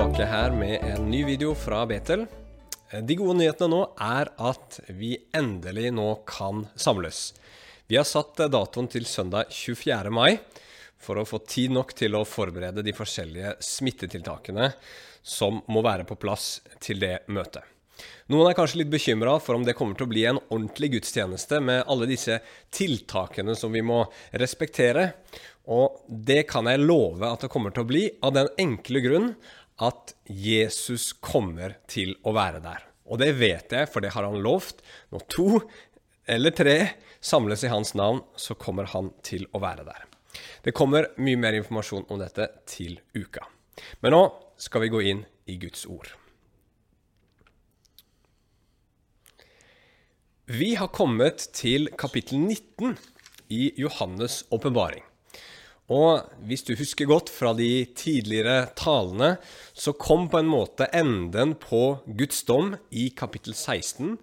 tilbake her med en ny video fra Betel. De gode nyhetene nå er at vi endelig nå kan samles. Vi har satt datoen til søndag 24. mai for å få tid nok til å forberede de forskjellige smittetiltakene som må være på plass til det møtet. Noen er kanskje litt bekymra for om det kommer til å bli en ordentlig gudstjeneste med alle disse tiltakene som vi må respektere. Og det kan jeg love at det kommer til å bli, av den enkle grunn at Jesus kommer til å være der. Og det vet jeg, for det har han lovt. Når to eller tre samles i hans navn, så kommer han til å være der. Det kommer mye mer informasjon om dette til uka. Men nå skal vi gå inn i Guds ord. Vi har kommet til kapittel 19 i Johannes' åpenbaring. Og hvis du husker godt fra de tidligere talene, så kom på en måte enden på Guds dom i kapittel 16.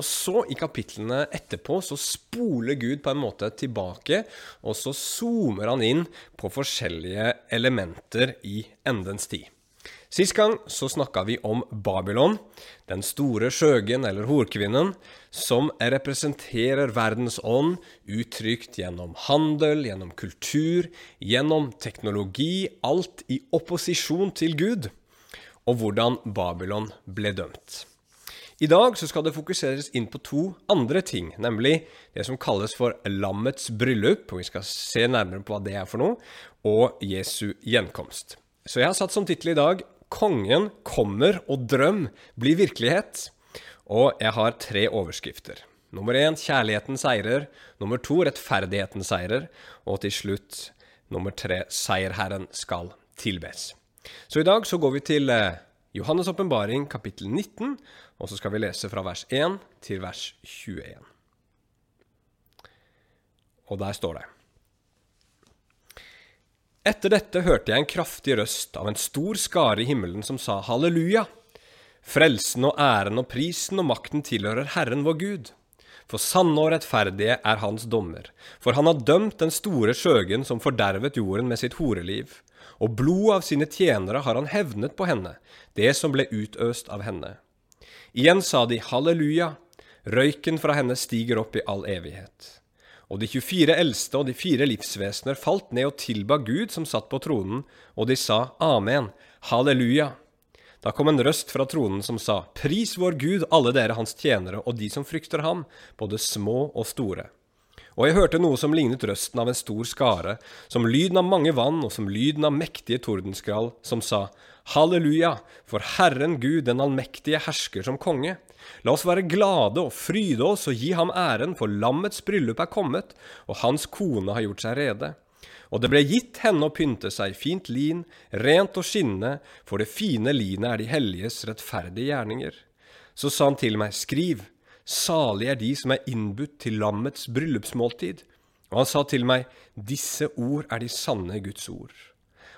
Og så, i kapitlene etterpå, så spoler Gud på en måte tilbake, og så zoomer han inn på forskjellige elementer i endens tid. Sist gang så snakka vi om Babylon, den store skjøgen eller horkvinnen, som representerer verdens ånd, uttrykt gjennom handel, gjennom kultur, gjennom teknologi, alt i opposisjon til Gud, og hvordan Babylon ble dømt. I dag så skal det fokuseres inn på to andre ting, nemlig det som kalles for lammets bryllup, og vi skal se nærmere på hva det er for noe, og Jesu gjenkomst. Så jeg har satt som tittel i dag 'Kongen kommer og drøm blir virkelighet'. Og jeg har tre overskrifter. Nummer én kjærligheten seirer. Nummer to rettferdigheten seirer. Og til slutt nummer tre seierherren skal tilbes. Så i dag så går vi til eh, Johannes' åpenbaring kapittel 19, og så skal vi lese fra vers 1 til vers 21. Og der står det etter dette hørte jeg en kraftig røst av en stor skare i himmelen som sa halleluja. Frelsen og æren og prisen og makten tilhører Herren vår Gud. For sanne og rettferdige er hans dommer. For han har dømt den store skjøgen som fordervet jorden med sitt horeliv. Og blodet av sine tjenere har han hevnet på henne, det som ble utøst av henne. Igjen sa de halleluja. Røyken fra henne stiger opp i all evighet. Og de 24 eldste og de fire livsvesener falt ned og tilba Gud som satt på tronen, og de sa Amen, halleluja. Da kom en røst fra tronen som sa, Pris vår Gud, alle dere hans tjenere og de som frykter ham, både små og store. Og jeg hørte noe som lignet røsten av en stor skare, som lyden av mange vann og som lyden av mektige tordenskrall, som sa, Halleluja, for Herren Gud, den allmektige, hersker som konge. La oss være glade og fryde oss og gi ham æren, for lammets bryllup er kommet, og hans kone har gjort seg rede. Og det ble gitt henne å pynte seg fint lin, rent og skinnende, for det fine linet er de helliges rettferdige gjerninger. Så sa han til meg, skriv, salig er de som er innbudt til lammets bryllupsmåltid. Og han sa til meg, disse ord er de sanne Guds ord.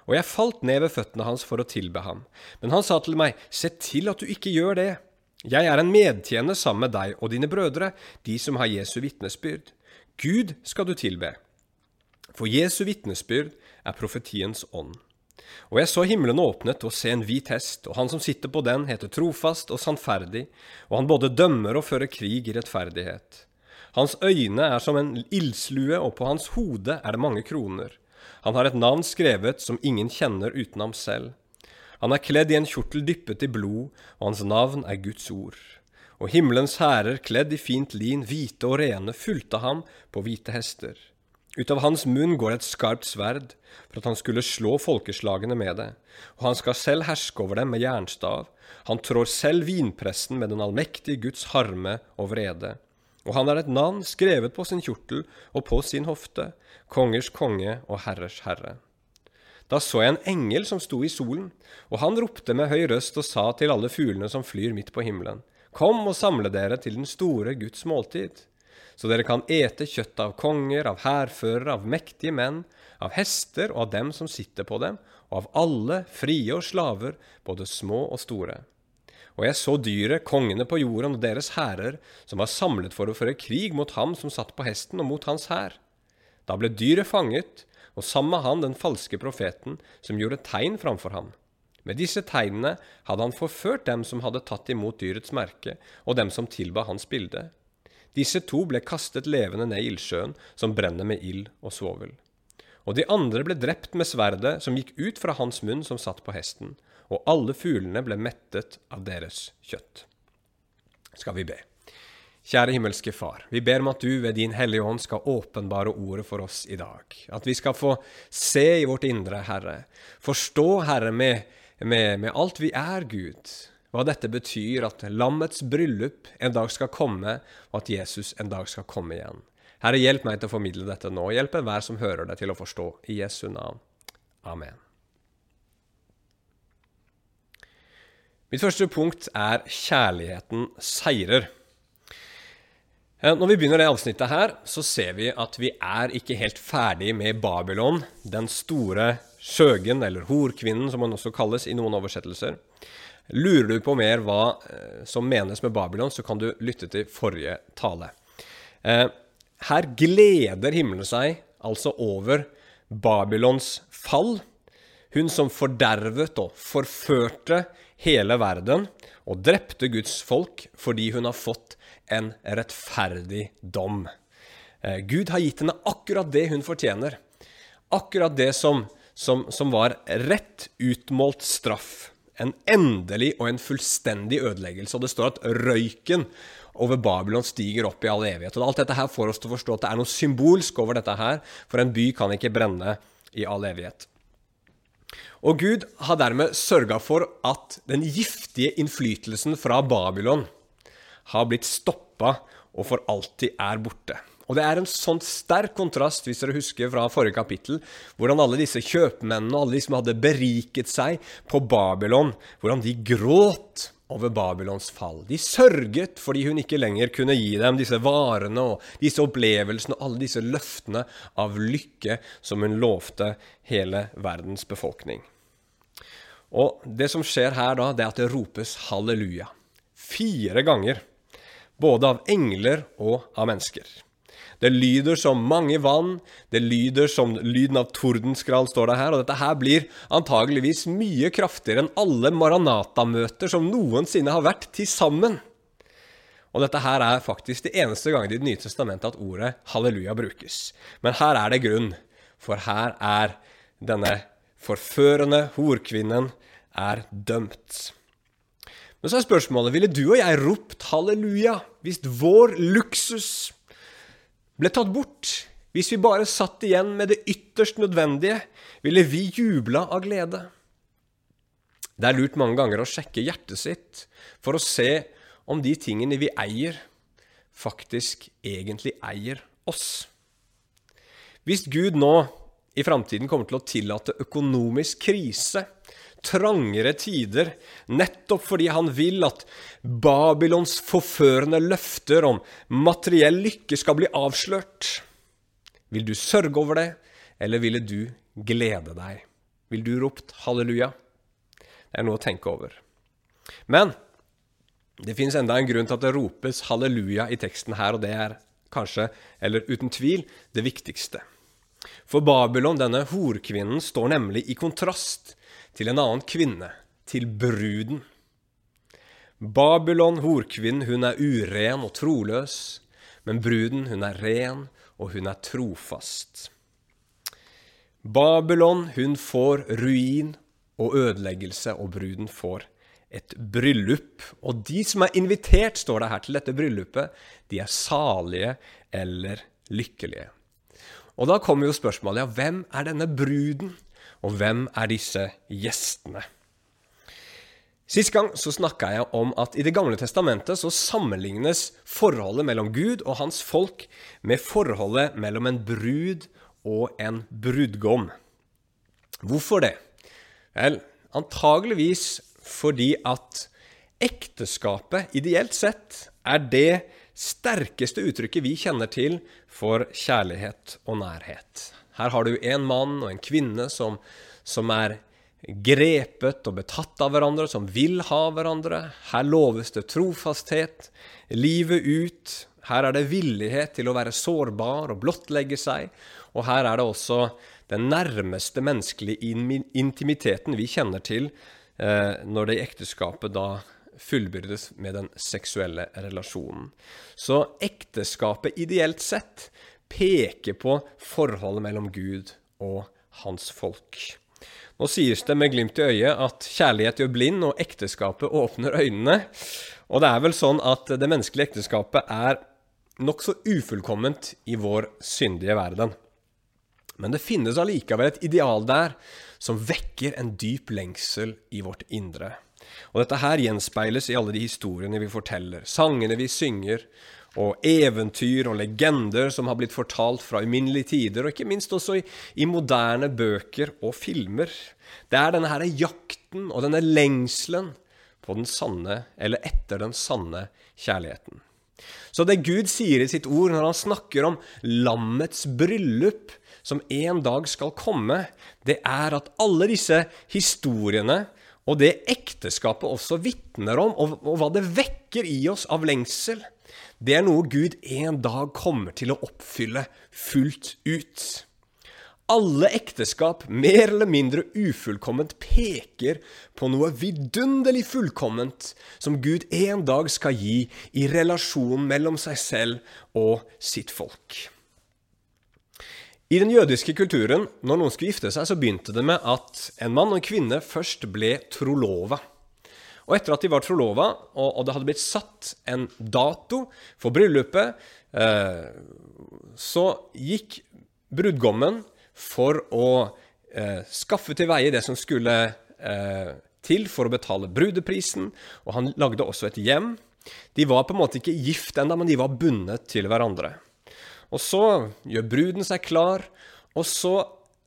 Og jeg falt ned ved føttene hans for å tilbe ham. Men han sa til meg, se til at du ikke gjør det. Jeg er en medtjener sammen med deg og dine brødre, de som har Jesu vitnesbyrd. Gud skal du tilbe. For Jesu vitnesbyrd er profetiens ånd. Og jeg så himmelen åpnet og se en hvit hest, og han som sitter på den, heter trofast og sannferdig, og han både dømmer og fører krig i rettferdighet. Hans øyne er som en ildslue, og på hans hode er det mange kroner. Han har et navn skrevet som ingen kjenner uten ham selv. Han er kledd i en kjortel dyppet i blod, og hans navn er Guds ord. Og himmelens hærer, kledd i fint lin, hvite og rene, fulgte ham på hvite hester. Ut av hans munn går et skarpt sverd, for at han skulle slå folkeslagene med det, og han skal selv herske over dem med jernstav. Han trår selv vinpressen med den allmektige Guds harme og vrede. Og han har et navn skrevet på sin kjortel og på sin hofte, kongers konge og herrers herre. Da så jeg en engel som sto i solen, og han ropte med høy røst og sa til alle fuglene som flyr midt på himmelen, Kom og samle dere til den store Guds måltid, så dere kan ete kjøtt av konger, av hærførere, av mektige menn, av hester og av dem som sitter på dem, og av alle, frie og slaver, både små og store. Og jeg så dyret, kongene på jorden og deres hærer, som var samlet for å føre krig mot ham som satt på hesten, og mot hans hær. Da ble dyret fanget, og sammen med han den falske profeten som gjorde tegn framfor ham. Med disse tegnene hadde han forført dem som hadde tatt imot dyrets merke, og dem som tilba hans bilde. Disse to ble kastet levende ned i ildsjøen, som brenner med ild og svovel. Og de andre ble drept med sverdet som gikk ut fra hans munn som satt på hesten, og alle fuglene ble mettet av deres kjøtt. Skal vi be. Kjære himmelske Far, vi ber om at du ved Din Hellige Ånd skal åpenbare ordet for oss i dag. At vi skal få se i vårt indre, Herre. Forstå, Herre, med med, med alt vi er, Gud, hva dette betyr at lammets bryllup en dag skal komme, og at Jesus en dag skal komme igjen. Herre, hjelp meg til å formidle dette nå. Hjelp enhver som hører det, til å forstå. I Jesu navn. Amen. Mitt første punkt er 'kjærligheten seirer'. Når vi begynner det avsnittet her, så ser vi at vi er ikke helt ferdig med Babylon, den store skjøgen, eller horkvinnen, som han også kalles i noen oversettelser. Lurer du på mer hva eh, som menes med Babylon, så kan du lytte til forrige tale. Eh, her gleder himmelen seg altså over Babylons fall. Hun som fordervet og forførte hele verden og drepte Guds folk fordi hun har fått en rettferdig dom. Eh, Gud har gitt henne akkurat det hun fortjener. Akkurat det som som, som var rett utmålt straff. En endelig og en fullstendig ødeleggelse. Og det står at røyken over Babylon stiger opp i all evighet. Og Alt dette her får oss til å forstå at det er noe symbolsk over dette her, for en by kan ikke brenne i all evighet. Og Gud har dermed sørga for at den giftige innflytelsen fra Babylon har blitt stoppa og for alltid er borte. Og det er en sånn sterk kontrast, hvis dere husker fra forrige kapittel, hvordan alle disse kjøpmennene og alle de som hadde beriket seg på Babylon, hvordan de gråt over Babylons fall. De sørget fordi hun ikke lenger kunne gi dem disse varene og disse opplevelsene og alle disse løftene av lykke som hun lovte hele verdens befolkning. Og det som skjer her da, det er at det ropes halleluja. Fire ganger. Både av engler og av mennesker. Det lyder som mange vann, det lyder som lyden av tordenskrall, står det her. Og dette her blir antageligvis mye kraftigere enn alle Maranata-møter som noensinne har vært til sammen. Og dette her er faktisk det eneste gangen i Det nye testamentet at ordet halleluja brukes. Men her er det grunn, for her er denne forførende horkvinnen er dømt. Men så er spørsmålet ville du og jeg ropt halleluja hvis vår luksus ble tatt bort. Hvis vi bare satt igjen med det ytterst nødvendige, ville vi jubla av glede. Det er lurt mange ganger å sjekke hjertet sitt for å se om de tingene vi eier, faktisk egentlig eier oss. Hvis Gud nå i framtiden kommer til å tillate økonomisk krise, trangere tider, nettopp fordi han vil at Babylons forførende løfter om materiell lykke skal bli avslørt. Vil du sørge over det, eller ville du glede deg? Vil du ropt halleluja? Det er noe å tenke over. Men det fins enda en grunn til at det ropes halleluja i teksten her, og det er kanskje, eller uten tvil, det viktigste. For Babylon, denne horkvinnen, står nemlig i kontrast til en annen kvinne, til bruden. Babylon, horkvinnen, hun er uren og troløs, men bruden, hun er ren, og hun er trofast. Babylon, hun får ruin og ødeleggelse, og bruden får et bryllup. Og de som er invitert, står det her, til dette bryllupet, de er salige eller lykkelige. Og da kommer jo spørsmålet, ja, hvem er denne bruden? Og hvem er disse gjestene? Sist gang så snakka jeg om at i Det gamle testamentet så sammenlignes forholdet mellom Gud og hans folk med forholdet mellom en brud og en brudgom. Hvorfor det? Vel, antageligvis fordi at ekteskapet ideelt sett er det sterkeste uttrykket vi kjenner til for kjærlighet og nærhet. Her har du en mann og en kvinne som, som er grepet og betatt av hverandre, som vil ha hverandre. Her loves det trofasthet, livet ut. Her er det villighet til å være sårbar og blottlegge seg. Og her er det også den nærmeste menneskelige intimiteten vi kjenner til eh, når det i ekteskapet da fullbyrdes med den seksuelle relasjonen. Så ekteskapet ideelt sett peker på forholdet mellom Gud og hans folk. Nå sies det med glimt i øyet at kjærlighet gjør blind, og ekteskapet åpner øynene. Og det er vel sånn at det menneskelige ekteskapet er nokså ufullkomment i vår syndige verden. Men det finnes allikevel et ideal der som vekker en dyp lengsel i vårt indre. Og dette her gjenspeiles i alle de historiene vi forteller, sangene vi synger, og eventyr og legender som har blitt fortalt fra uminnelige tider, og ikke minst også i, i, moderne bøker og filmer. Det er denne her jakten og denne lengselen på den sanne, eller etter den sanne kjærligheten. Så det Gud sier i sitt ord når han snakker om lammets bryllup, som en dag skal komme, det er at alle disse historiene og det ekteskapet også vitner om, og, og hva det vekker i oss av lengsel, det er noe Gud en dag kommer til å oppfylle fullt ut. Alle ekteskap, mer eller mindre ufullkomment, peker på noe vidunderlig fullkomment som Gud en dag skal gi i relasjonen mellom seg selv og sitt folk. I den jødiske kulturen, når noen skulle gifte seg, så begynte det med at en mann og en kvinne først ble trolova. Og etter at de var trolova, og, og det hadde blitt satt en dato for bryllupet, eh, så gikk brudgommen for å eh, skaffe til veie det som skulle eh, til for å betale brudeprisen, og han lagde også et hjem. De var på en måte ikke gift ennå, men de var bundet til hverandre. Og så gjør bruden seg klar, og så,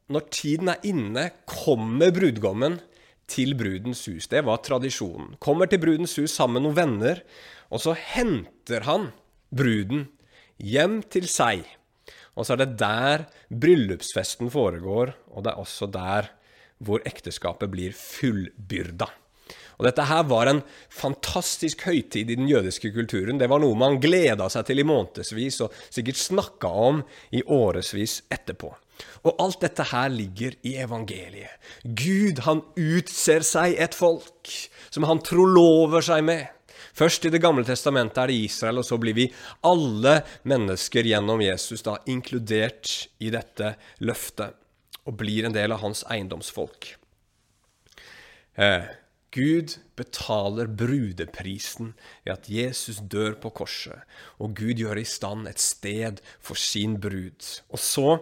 når tiden er inne, kommer brudgommen til brudens hus. Det var tradisjonen. Kommer til brudens hus sammen med noen venner, og så henter han bruden hjem til seg. Og så er det der bryllupsfesten foregår, og det er også der hvor ekteskapet blir fullbyrda. Og Dette her var en fantastisk høytid i den jødiske kulturen. Det var noe man gleda seg til i månedsvis, og sikkert snakka om i årevis etterpå. Og alt dette her ligger i evangeliet. Gud, han utser seg et folk som han trolover seg med. Først i Det gamle testamentet er det Israel, og så blir vi alle mennesker gjennom Jesus da inkludert i dette løftet og blir en del av hans eiendomsfolk. Eh, Gud betaler brudeprisen ved at Jesus dør på korset, og Gud gjør i stand et sted for sin brud. Og så,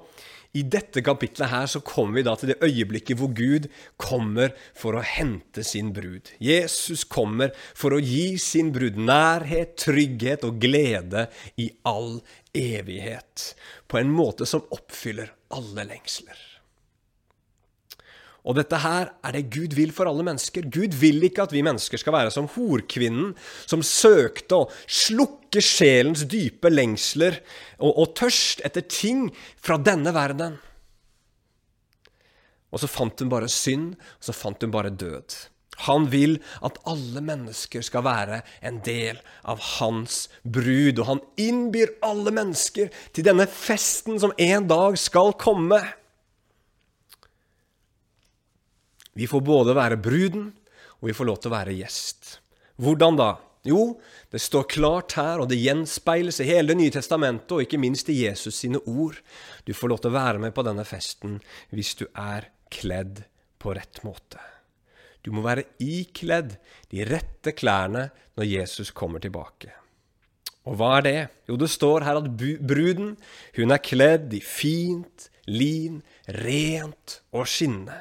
i dette kapitlet her, så kommer vi da til det øyeblikket hvor Gud kommer for å hente sin brud. Jesus kommer for å gi sin brud nærhet, trygghet og glede i all evighet, på en måte som oppfyller alle lengsler. Og dette her er det Gud vil for alle mennesker. Gud vil ikke at vi mennesker skal være som horkvinnen som søkte å slukke sjelens dype lengsler og, og tørst etter ting fra denne verden. Og så fant hun bare synd, og så fant hun bare død. Han vil at alle mennesker skal være en del av hans brud, og han innbyr alle mennesker til denne festen som en dag skal komme. Vi får både være bruden, og vi får lov til å være gjest. Hvordan da? Jo, det står klart her, og det gjenspeiles i hele Det nye testamentet, og ikke minst i Jesus sine ord. Du får lov til å være med på denne festen hvis du er kledd på rett måte. Du må være ikledd de rette klærne når Jesus kommer tilbake. Og hva er det? Jo, det står her at bruden, hun er kledd i fint lin, rent og skinne.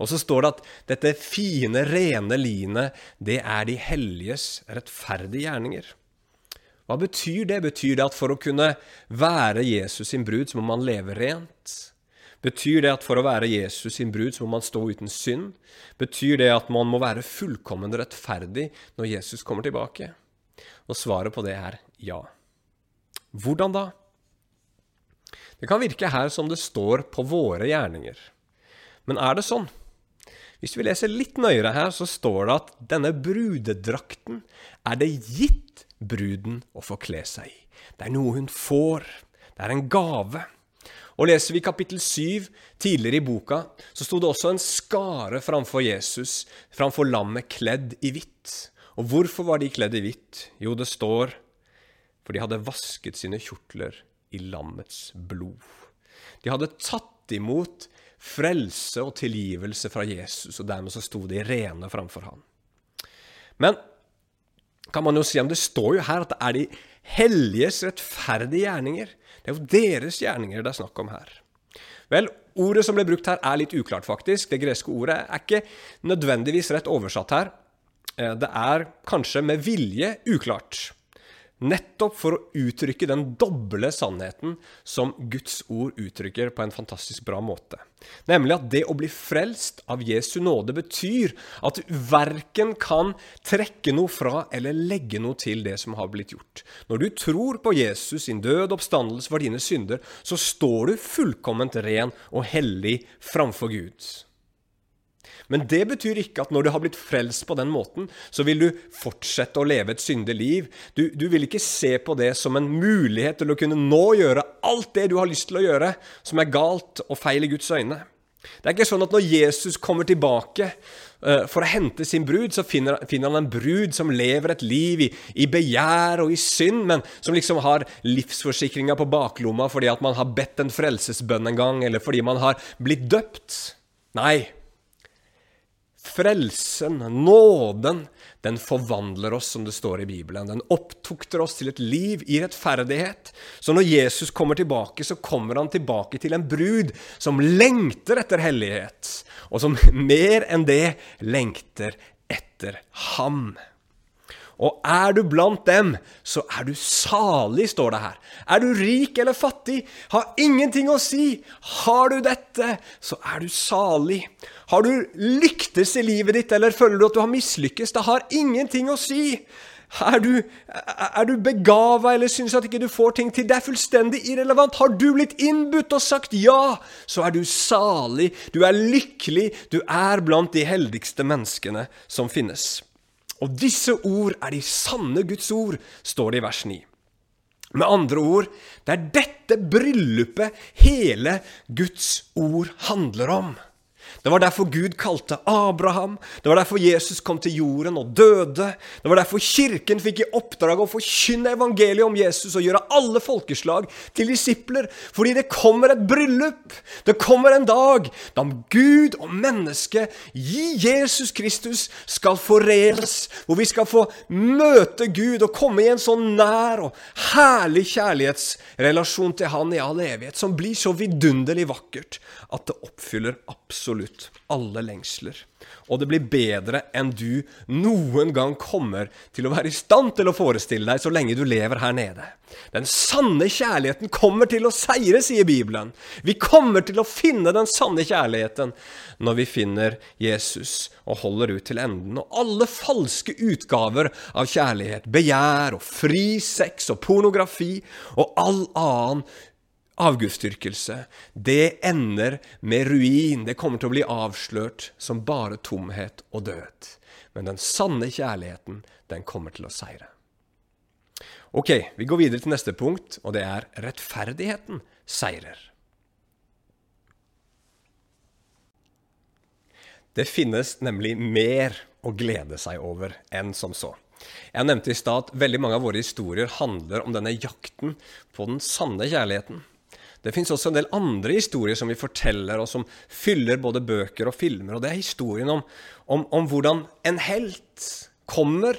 Og så står det at dette fine, rene linet, det er de helliges rettferdige gjerninger. Hva betyr det? Betyr det at for å kunne være Jesus sin brud, så må man leve rent? Betyr det at for å være Jesus sin brud, så må man stå uten synd? Betyr det at man må være fullkommen rettferdig når Jesus kommer tilbake? Og svaret på det er ja. Hvordan da? Det kan virke her som det står på våre gjerninger. Men er det sånn? Hvis vi leser litt nøyere her, så står det at denne brudedrakten er det gitt bruden å få kle seg i. Det er noe hun får. Det er en gave. Og Leser vi kapittel 7 tidligere i boka, så sto det også en skare framfor Jesus, framfor lammet, kledd i hvitt. Og hvorfor var de kledd i hvitt? Jo, det står for de hadde vasket sine kjortler i lammets blod. De hadde tatt imot frelse og tilgivelse fra Jesus, og dermed så sto de rene framfor ham. Men kan man jo si om det står jo her at det er de helliges rettferdige gjerninger. Det er jo deres gjerninger det er snakk om her. Vel, ordet som ble brukt her, er litt uklart, faktisk. Det greske ordet er ikke nødvendigvis rett oversatt her. Eh, det er kanskje med vilje uklart. Nettopp for å uttrykke den doble sannheten som Guds ord uttrykker på en fantastisk bra måte. Nemlig at det å bli frelst av Jesu nåde betyr at du verken kan trekke noe fra eller legge noe til det som har blitt gjort. Når du tror på Jesus sin død oppstandelse for dine synder, så står du fullkomment ren og hellig framfor Gud. Men det betyr ikke at når du har blitt frelst på den måten, så vil du fortsette å leve et syndig liv. Du, du, vil ikke se på det som en mulighet til å kunne nå gjøre alt det du har lyst til å gjøre, som er galt og feil i Guds øyne. Det er ikke sånn at når Jesus kommer tilbake uh, for å hente sin brud, så finner, finner, han en brud som lever et liv i, i, begjær og i synd, men som liksom har livsforsikringa på baklomma fordi at man har bedt en frelsesbønn en gang, eller fordi man har blitt døpt. Nei, Frelsen, nåden, den forvandler oss, som det står i Bibelen. Den opptukter oss til et liv i rettferdighet. Så når Jesus kommer tilbake, så kommer han tilbake til en brud som lengter etter hellighet, og som mer enn det lengter etter ham. Og er du blant dem, så er du salig, står det her. Er du rik eller fattig, har ingenting å si. Har du dette, så er du salig. Har du lyktes i livet ditt, eller føler du at du har mislykkes, det har ingenting å si. Er du, er du begava eller syns at ikke du får ting til? Det er fullstendig irrelevant. Har du blitt innbudt og sagt ja, så er du salig, du er lykkelig, du er blant de heldigste menneskene som finnes. Og disse ord er de sanne Guds ord, står det i vers 9. Med andre ord, det er dette bryllupet hele Guds ord handler om. Det var derfor Gud kalte Abraham. Det var derfor Jesus kom til jorden og døde. Det var derfor Kirken fikk i oppdrag å forkynne evangeliet om Jesus og gjøre alle folkeslag til disipler. Fordi det kommer et bryllup. Det kommer en dag da Gud og mennesket i Jesus Kristus skal forenes. Hvor vi skal få møte Gud og komme i en sånn nær og herlig kjærlighetsrelasjon til Han i all evighet, som blir så vidunderlig vakkert at det oppfyller absolutt ut alle lengsler. Og det blir bedre enn du noen gang kommer til å være i stand til å forestille deg så lenge du lever her nede. Den sanne kjærligheten kommer til å seire, sier Bibelen. Vi kommer til å finne den sanne kjærligheten når vi finner Jesus og holder ut til enden. Og alle falske utgaver av kjærlighet, begjær og fri sex og pornografi og all annen avgudsdyrkelse, det ender med ruin. Det kommer til å bli avslørt som bare tomhet og død. Men den sanne kjærligheten, den kommer til å seire. Ok, vi går videre til neste punkt, og det er rettferdigheten seirer. Det finnes nemlig mer å glede seg over enn som så. Jeg nevnte i stad at veldig mange av våre historier handler om denne jakten på den sanne kjærligheten. Det fins også en del andre historier som vi forteller, og som fyller både bøker og filmer. Og det er historien om, om, om hvordan en helt kommer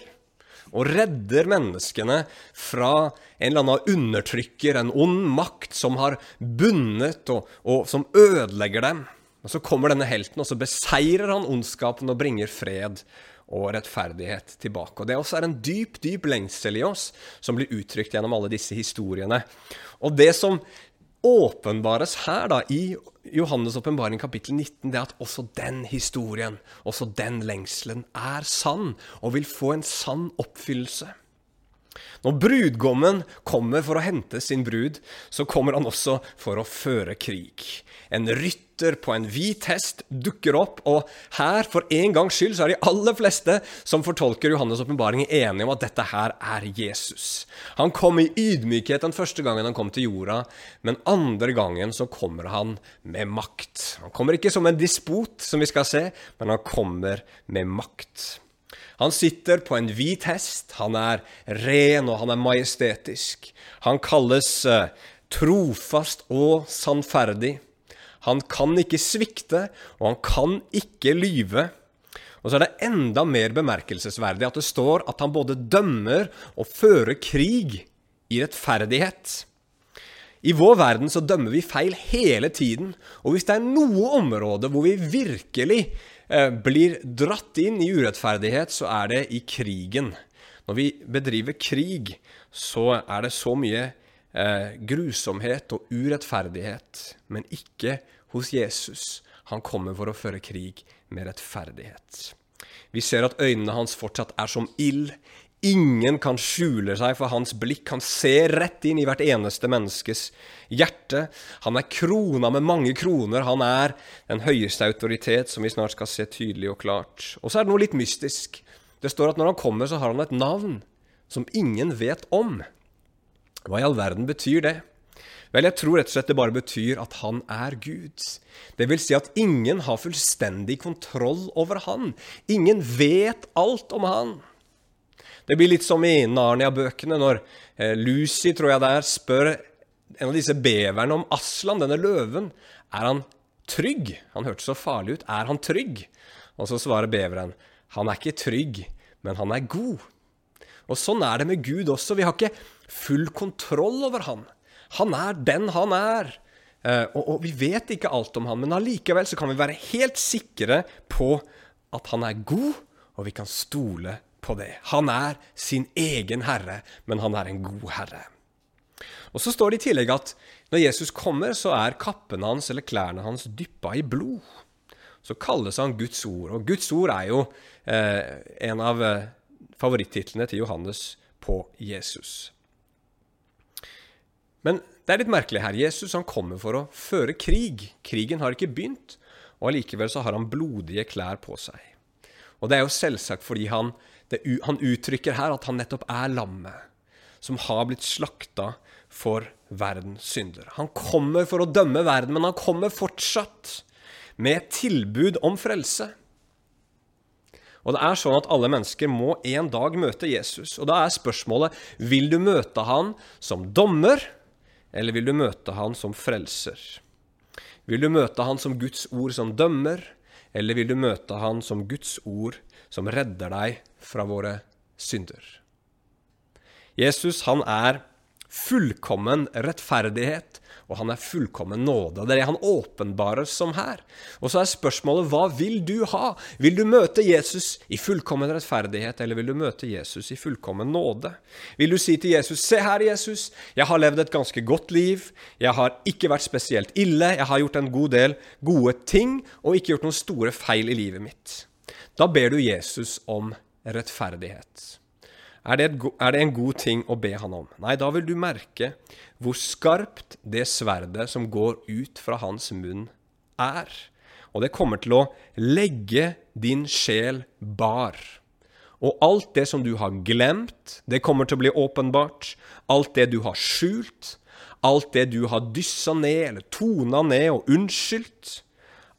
og redder menneskene fra en eller annen undertrykker, en ond makt som har bundet og, og som ødelegger dem. Og Så kommer denne helten, og så beseirer han ondskapen og bringer fred og rettferdighet tilbake. Og Det også er en dyp, dyp lengsel i oss, som blir uttrykt gjennom alle disse historiene. Og det som åpenbares her da, i Johannes' åpenbaring kapittel 19, det at også den historien, også den lengselen, er sann og vil få en sann oppfyllelse. Når brudgommen kommer for å hente sin brud, så kommer han også for å føre krig. En rytter på en hvit hest dukker opp, og her, for en gangs skyld, så er de aller fleste som fortolker Johannes' åpenbaring, enige om at dette her er Jesus. Han kom i ydmykhet den første gangen han kom til jorda, men andre gangen så kommer han med makt. Han kommer ikke som en dispot, som vi skal se, men han kommer med makt. Han sitter på en hvit hest, han er ren og han er majestetisk. Han kalles uh, trofast og sannferdig. Han kan ikke svikte, og han kan ikke lyve. Og så er det enda mer bemerkelsesverdig at det står at han både dømmer og fører krig i rettferdighet. I vår verden så dømmer vi feil hele tiden, og hvis det er noe område hvor vi virkelig Eh, blir dratt inn i urettferdighet, så er det i krigen. Når vi bedriver krig, så er det så mye eh, grusomhet og urettferdighet, men ikke hos Jesus. Han kommer for å føre krig med rettferdighet. Vi ser at øynene hans fortsatt er som ild. Ingen kan skjule seg for hans blikk. Han ser rett inn i hvert eneste menneskes hjerte. Han er krona med mange kroner. Han er den høyeste autoritet, som vi snart skal se tydelig og klart. Og så er det noe litt mystisk. Det står at når han kommer, så har han et navn som ingen vet om. Hva i all verden betyr det? Vel, jeg tror rett og slett det bare betyr at han er Gud. Det vil si at ingen har fullstendig kontroll over han. Ingen vet alt om han. Det blir litt som i Narnia-bøkene, når eh, Lucy, tror jeg det er, spør en av disse beverne om Aslan, denne løven. Er han trygg? Han hørtes så farlig ut. Er han trygg? Og så svarer beveren, han er ikke trygg, men han er god. Og sånn er det med Gud også. Vi har ikke full kontroll over han. Han er den han er. Eh, og, og, vi vet ikke alt om han, men allikevel så kan vi være helt sikre på at han er god, og vi kan stole på det. Han er sin egen herre, men han er en god herre. Og Så står det i tillegg at når Jesus kommer, så er kappene hans eller klærne hans dyppa i blod. Så kalles han Guds ord. Og Guds ord er jo eh, en av eh, favorittitlene til Johannes på Jesus. Men det er litt merkelig her. Jesus han kommer for å føre krig. Krigen har ikke begynt, og allikevel så har han blodige klær på seg. Og det er jo selvsagt fordi han det, han uttrykker her at han nettopp er lammet som har blitt slakta for verdens synder. Han kommer for å dømme verden, men han kommer fortsatt med tilbud om frelse. Og det er sånn at Alle mennesker må en dag møte Jesus. Og Da er spørsmålet vil du møte han som dommer, eller vil du møte han som frelser? Vil du møte han som Guds ord som dømmer, eller vil du møte han som Guds ord som redder deg fra våre synder. Jesus han er fullkommen rettferdighet, og han er fullkommen nåde. Det er det han åpenbarer som her. Og så er spørsmålet hva vil du ha? Vil du møte Jesus i fullkommen rettferdighet, eller vil du møte Jesus i fullkommen nåde? Vil du si til Jesus, se her, Jesus, jeg har levd et ganske godt liv, jeg har ikke vært spesielt ille, jeg har gjort en god del gode ting, og ikke gjort noen store feil i livet mitt. Da ber du Jesus om rettferdighet. Er det, et, er det, en god ting å be han om? Nei, da vil du merke hvor skarpt det sverdet som går ut fra hans munn, er. Og det kommer til å legge din sjel bar. Og alt det som du har glemt, det kommer til å bli åpenbart. Alt det du har skjult, alt det du har dyssa ned eller tona ned og unnskyldt.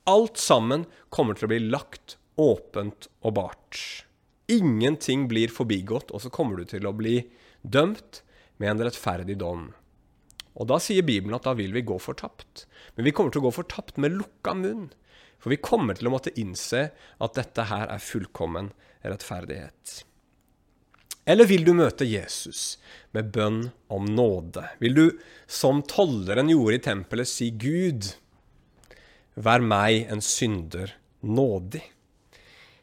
Alt sammen kommer til å bli lagt åpent og bart. Ingenting blir forbigått, og så kommer du til å bli dømt med en rettferdig dom. Og Da sier Bibelen at da vil vi gå fortapt. Men vi kommer til å gå fortapt med lukka munn. For vi kommer til å måtte innse at dette her er fullkommen rettferdighet. Eller vil du møte Jesus med bønn om nåde? Vil du, som tolleren gjorde i tempelet, si Gud, vær meg en synder nådig?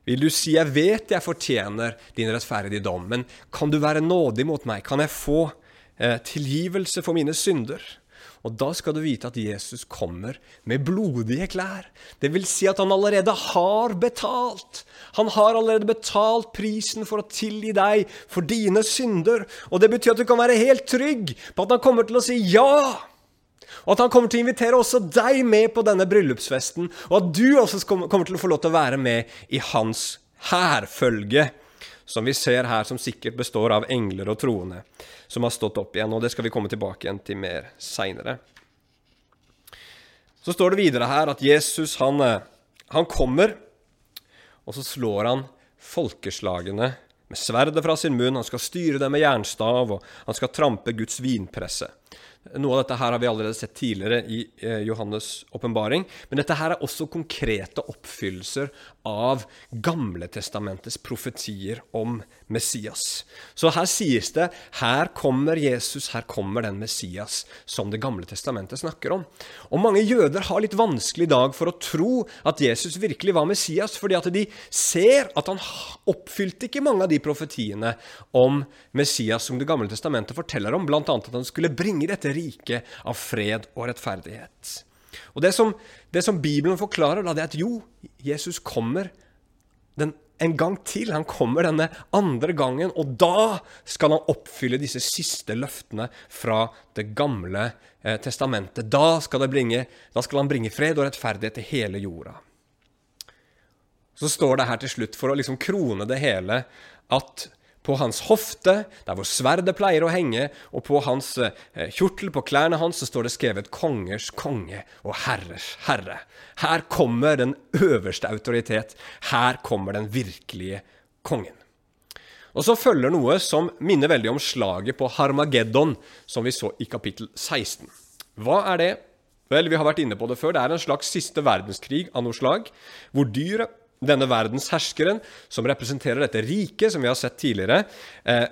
Vil du si 'jeg vet jeg fortjener din rettferdige dom', men kan du være nådig mot meg? Kan jeg få eh, tilgivelse for mine synder? Og da skal du vite at Jesus kommer med blodige klær. Det vil si at han allerede har betalt. Han har allerede betalt prisen for å tilgi deg for dine synder. Og det betyr at du kan være helt trygg på at han kommer til å si ja. Og at han kommer til å invitere også deg med på denne bryllupsfesten, og at du også kommer til å få lov til å være med i hans hærfølge som vi ser her, som sikkert består av engler og troende, som har stått opp igjen. og Det skal vi komme tilbake igjen til mer seinere. Så står det videre her at Jesus han, eh, han kommer, og så slår han folkeslagene med sverdet fra sin munn. Han skal styre dem med jernstav, og han skal trampe Guds vinpresse. Noe av dette her har vi allerede sett tidligere i eh, Johannes' åpenbaring. Men dette her er også konkrete oppfyllelser av Gamletestamentets profetier om Messias. Så her sies det her kommer Jesus, her kommer den Messias som Det gamle testamentet snakker om. Og mange jøder har litt vanskelig i dag for å tro at Jesus virkelig var Messias, fordi at de ser at han oppfylte ikke mange av de profetiene om Messias som Det gamle testamentet forteller om, bl.a. at han skulle bringe dette rike av fred og rettferdighet. Og Det som, det som Bibelen forklarer, da, det er at jo, Jesus kommer den, en gang til. Han kommer denne andre gangen, og da skal han oppfylle disse siste løftene fra Det gamle eh, testamentet. Da skal, bringe, da skal, han bringe fred og rettferdighet til hele jorda. Så står det her til slutt, for å liksom krone det hele, at på hans hofte, der hvor sverdet pleier å henge, og på hans eh, kjortel, på klærne hans, så står det skrevet 'Kongers konge og herrers herre'. Her kommer den øverste autoritet. Her kommer den virkelige kongen. Og så følger noe som minner veldig om slaget på Harmageddon, som vi så i kapittel 16. Hva er det? Vel, vi har vært inne på det før. Det er en slags siste verdenskrig av noe slag, hvor dyret denne verdens herskeren, som representerer dette riket, som vi har sett tidligere, eh,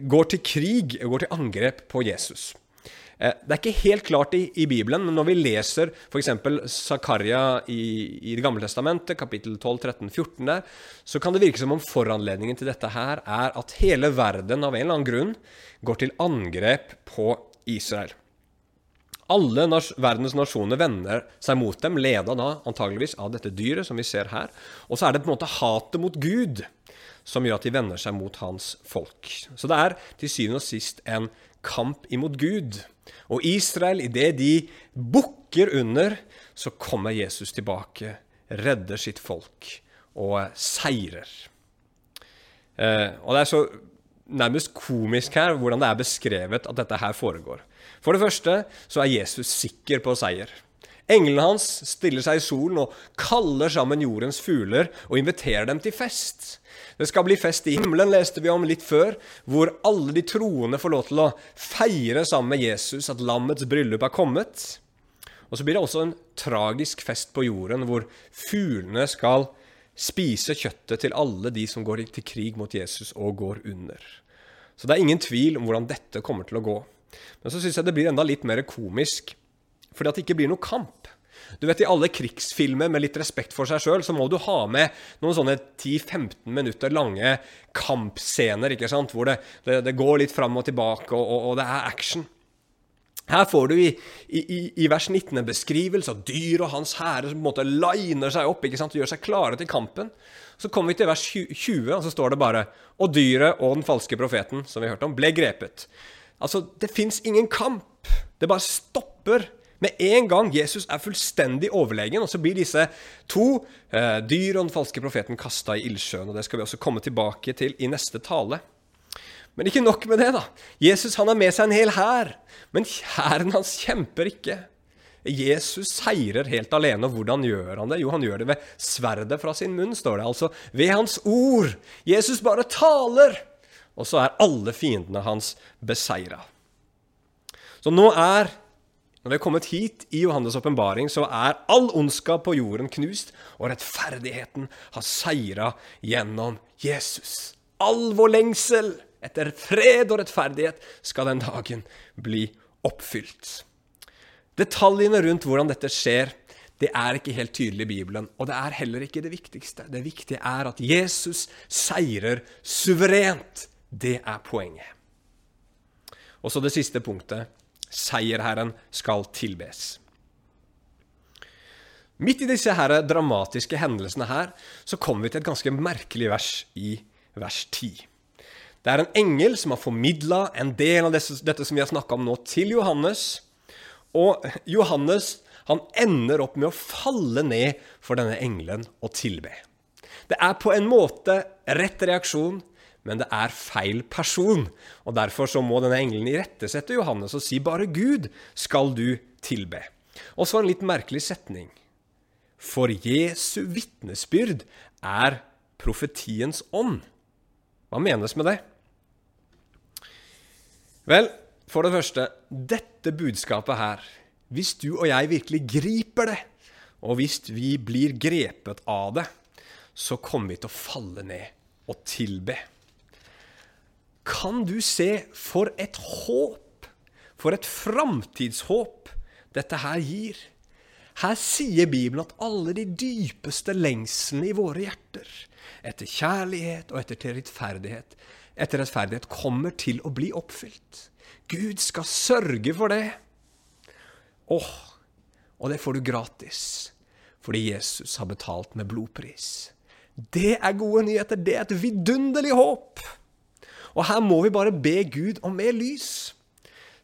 går til krig, går til angrep på Jesus. Eh, det er ikke helt klart i, i Bibelen, men når vi leser f.eks. Zakaria i, i, Det gamle testamentet, kapittel 12, 13, 14 der, så kan det virke som om foranledningen til dette her er at hele verden av en eller annen grunn går til angrep på Israel. Alle nas verdens nasjoner vender seg mot dem, leda da antageligvis av dette dyret som vi ser her. Og så er det på en måte hatet mot Gud som gjør at de vender seg mot hans folk. Så det er til syvende og sist en kamp imot Gud. Og Israel, idet de bukker under, så kommer Jesus tilbake, redder sitt folk og seirer. Eh, og det er så nærmest komisk her hvordan det er beskrevet at dette her foregår. For det første så er Jesus sikker på seier. Englene hans stiller seg i solen og kaller sammen jordens fugler og inviterer dem til fest. Det skal bli fest i himmelen, leste vi om litt før, hvor alle de troende får lov til å feire sammen med Jesus at lammets bryllup er kommet. Og så blir det også en tragisk fest på jorden, hvor fuglene skal spise kjøttet til alle de som går til krig mot Jesus og går under. Så det er ingen tvil om hvordan dette kommer til å gå. Men så syns jeg det blir enda litt mer komisk, fordi at det ikke blir noe kamp. Du vet, I alle krigsfilmer med litt respekt for seg sjøl, så må du ha med noen sånne 10-15 minutter lange kampscener, ikke sant? hvor det, det, det går litt fram og tilbake, og, og, og, det er action. Her får du i, i, i vers 19 en beskrivelse av dyr og hans hære som på en måte liner seg opp ikke sant? og gjør seg klare til kampen. Så kommer vi til vers 20, og så står det bare Og dyret og den falske profeten, som vi hørte om, ble grepet. Altså, det fins ingen kamp. Det bare stopper med en gang. Jesus er fullstendig overlegen, og så blir disse to, eh, dyr og den falske profeten, kasta i ildsjøen. og Det skal vi også komme tilbake til i neste tale. Men ikke nok med det, da. Jesus han har med seg en hel hær, men hæren hans kjemper ikke. Jesus seirer helt alene, og hvordan gjør han det? Jo, han gjør det ved sverdet fra sin munn, står det. Altså ved hans ord. Jesus bare taler og så er alle fiendene hans beseira. Så nå er når vi er kommet hit i Johannes' åpenbaring, så er all ondskap på jorden knust, og rettferdigheten har seira gjennom Jesus. All vår lengsel etter fred og rettferdighet skal den dagen bli oppfylt. Detaljene rundt hvordan dette skjer, det er ikke helt tydelig i Bibelen, og det er heller ikke det viktigste. Det viktige er at Jesus seirer suverent det er poenget. Og så det siste punktet. Seierherren skal tilbes. Midt i disse her dramatiske hendelsene her, så kommer vi til et ganske merkelig vers i vers 10. Det er en engel som har formidla en del av dette, som vi har snakka om nå, til Johannes. Og Johannes han ender opp med å falle ned for denne engelen og tilbe. Det er på en måte rett reaksjon, men det er feil person. Og Derfor så må denne engelen irettesette Johannes og si 'bare Gud skal du tilbe'. Og så en litt merkelig setning. For Jesu vitnesbyrd er profetiens ånd. Hva menes med det? Vel, for det første, dette budskapet her, hvis du og jeg virkelig griper det, og hvis vi blir grepet av det, så kommer vi til å falle ned og tilbe. Kan du se for et håp, for et framtidshåp dette her gir? Her sier Bibelen at alle de dypeste lengslene i våre hjerter, etter kjærlighet og etter rettferdighet, etter rettferdighet kommer til å bli oppfylt. Gud skal sørge for det. Åh, og det får du gratis, fordi Jesus har betalt med blodpris. Det er gode nyheter. Det er et vidunderlig håp. Og her må vi bare be Gud om mer lys.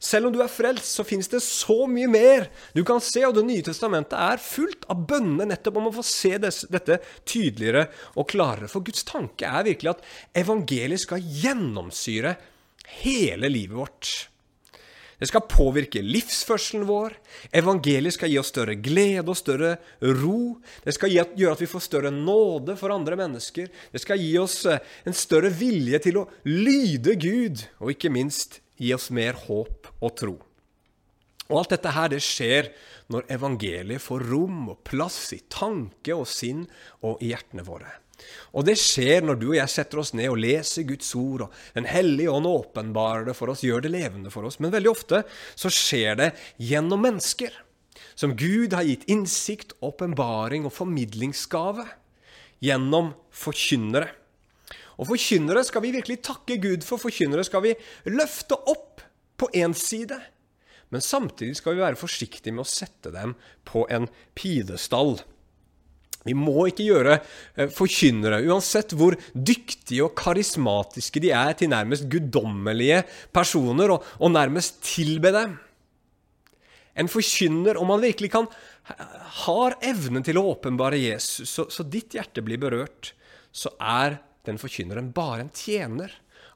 Selv om du er frelst, så finnes det så mye mer du kan se, og Det nye testamentet er fullt av bønner nettopp om å få se dette tydeligere og klarere. For Guds tanke er virkelig at evangeliet skal gjennomsyre hele livet vårt. Det skal påvirke livsførselen vår. Evangeliet skal gi oss større glede og større ro. Det skal gjøre at vi får større nåde for andre mennesker. Det skal gi oss eh, en større vilje til å lyde Gud, og ikke minst gi oss mer håp og tro. Og alt dette her, det skjer når evangeliet får rom og plass i tanke og sinn og i hjertene våre. Og det skjer når du og jeg setter oss ned og leser Guds ord, og Den hellige ånd åpenbarer det for oss, gjør det levende for oss. Men veldig ofte så skjer det gjennom mennesker, som Gud har gitt innsikt, åpenbaring og formidlingsgave. Gjennom forkynnere. Og forkynnere skal vi virkelig takke Gud for. Forkynnere skal vi løfte opp på én side. Men samtidig skal vi være forsiktige med å sette dem på en pidestall. Vi må ikke gjøre eh, forkynnere, uansett hvor dyktige og karismatiske de er, til nærmest guddommelige personer, og, og nærmest tilbe dem. En forkynner, om han virkelig kan, har evnen til å åpenbare Jesus, så, så ditt hjerte blir berørt, så er den forkynneren bare en tjener,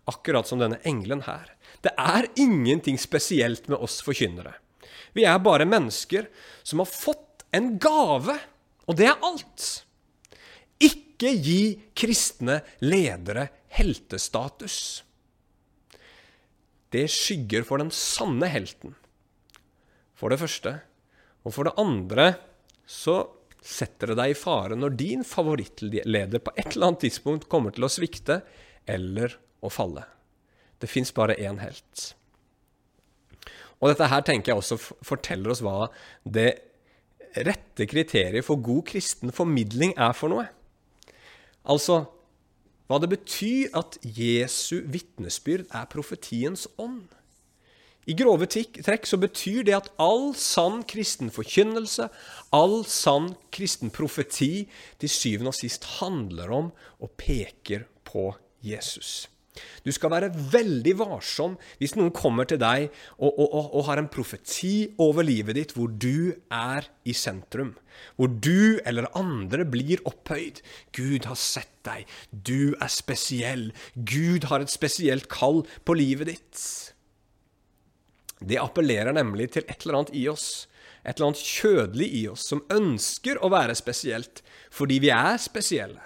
akkurat som denne engelen her. Det er ingenting spesielt med oss forkynnere. Vi er bare mennesker som har fått en gave og det er alt. Ikke gi kristne ledere heltestatus. Det skygger for den sanne helten, for det første. Og for det andre så setter det deg i fare når din favorittleder på et eller annet tidspunkt kommer til å svikte eller å falle. Det fins bare én helt. Og dette her tenker jeg også forteller oss hva det rette kriteriet for god kristen formidling er for noe. Altså hva det betyr at Jesu vitnesbyrd er profetiens ånd. I grove trekk så betyr det at all sann kristen forkynnelse, all sann kristen profeti, til syvende og sist handler om og peker på Jesus. Du skal være veldig varsom hvis noen kommer til deg og, og, og, og, har en profeti over livet ditt hvor du er i sentrum. Hvor du eller andre blir opphøyd. Gud har sett deg. Du er spesiell. Gud har et spesielt kall på livet ditt. Det appellerer nemlig til et eller annet i oss. Et eller annet kjødelig i oss som ønsker å være spesielt fordi vi er spesielle.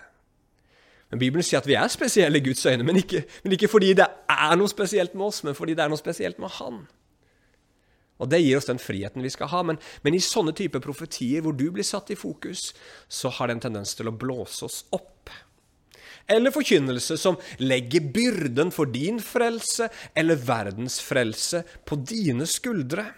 Men Bibelen sier at vi er spesielle i Guds øyne, men ikke, men ikke, fordi det er noe spesielt med oss, men fordi det er noe spesielt med Han. Og Det gir oss den friheten vi skal ha. Men, men i sånne typer profetier hvor du blir satt i fokus, så har det en tendens til å blåse oss opp. Eller forkynnelse som legger byrden for din frelse eller verdens frelse på dine skuldre.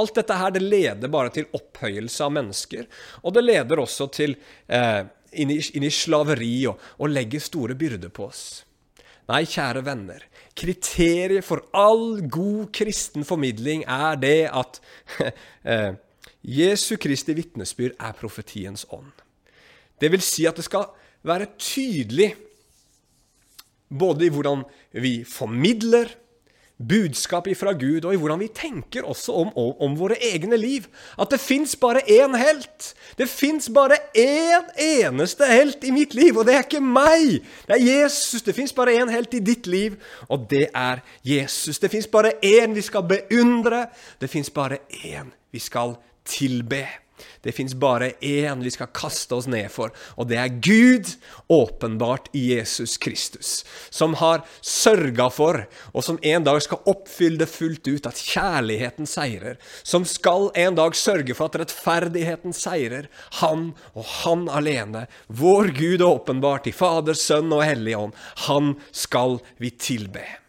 Alt dette her det leder bare til opphøyelse av mennesker, og det leder også til eh, inn i, inn i slaveri og, og legge store byrder på oss. Nei, kjære venner, kriteriet for all god kristen formidling er det at eh, Jesu Kristi vitnesbyrd er profetiens ånd. Det vil si at det skal være tydelig både i hvordan vi formidler budskap fra Gud, og i hvordan vi tenker også om, om, om våre egne liv. At det fins bare én helt. Det fins bare én eneste helt i mitt liv, og det er ikke meg. Det er Jesus. Det fins bare én helt i ditt liv, og det er Jesus. Det fins bare én vi skal beundre. Det fins bare én vi skal tilbe. Det fins bare én vi skal kaste oss ned for, og det er Gud, åpenbart i Jesus Kristus, som har sørga for, og som en dag skal oppfylle det fullt ut, at kjærligheten seirer, som skal en dag sørge for at rettferdigheten seirer, han og han alene, vår Gud åpenbart i Fader, Sønn og Hellig Ånd, han skal vi tilbe.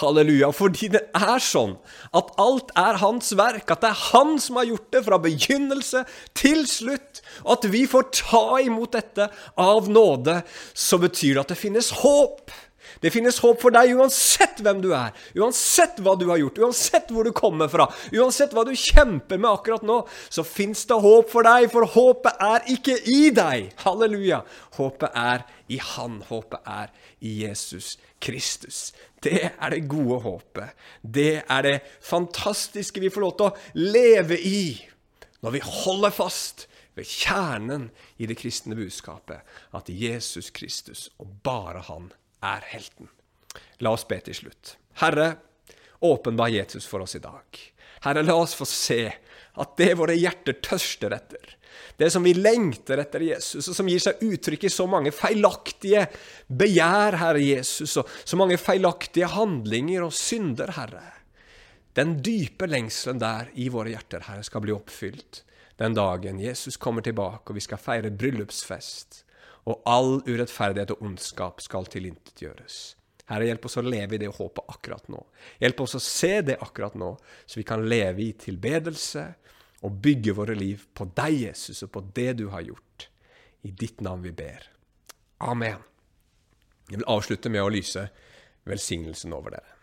Halleluja. Fordi det er sånn at alt er hans verk, at det er han som har gjort det fra begynnelse til slutt. Og at vi får ta imot dette av nåde, så betyr det at det finnes håp. Det finnes håp for deg uansett hvem du er, uansett hva du har gjort, uansett hvor du kommer fra, uansett hva du kjemper med akkurat nå, så fins det håp for deg, for håpet er ikke i deg. Halleluja. Håpet er i Han. Håpet er i Jesus Kristus. Det er det gode håpet. Det er det fantastiske vi får lov til å leve i når vi holder fast ved kjernen i det kristne budskapet, at Jesus Kristus, og bare Han, er helten. La oss be til slutt. Herre, åpenbar Jesus for oss i dag. Herre, la oss få se at det våre hjerter tørster etter, det som vi lengter etter Jesus, og som gir seg uttrykk i så mange feilaktige begjær, Herre Jesus, og så mange feilaktige handlinger og synder, Herre. Den dype lengselen der i våre hjerter, Herre, skal bli oppfylt den dagen Jesus kommer tilbake, og vi skal feire bryllupsfest, og all urettferdighet og ondskap skal tilintetgjøres. Herre, hjelp oss å leve i det håpet akkurat nå. Hjelp oss å se det akkurat nå, så vi kan leve i tilbedelse og bygge våre liv på deg, Jesus, og på det du har gjort. I ditt navn vi ber. Amen. Jeg vil avslutte med å lyse velsignelsen over dere.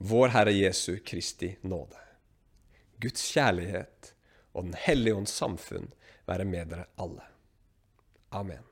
Vår Herre Jesu Kristi nåde, Guds kjærlighet og Den hellige ånds samfunn være med dere alle. Amen.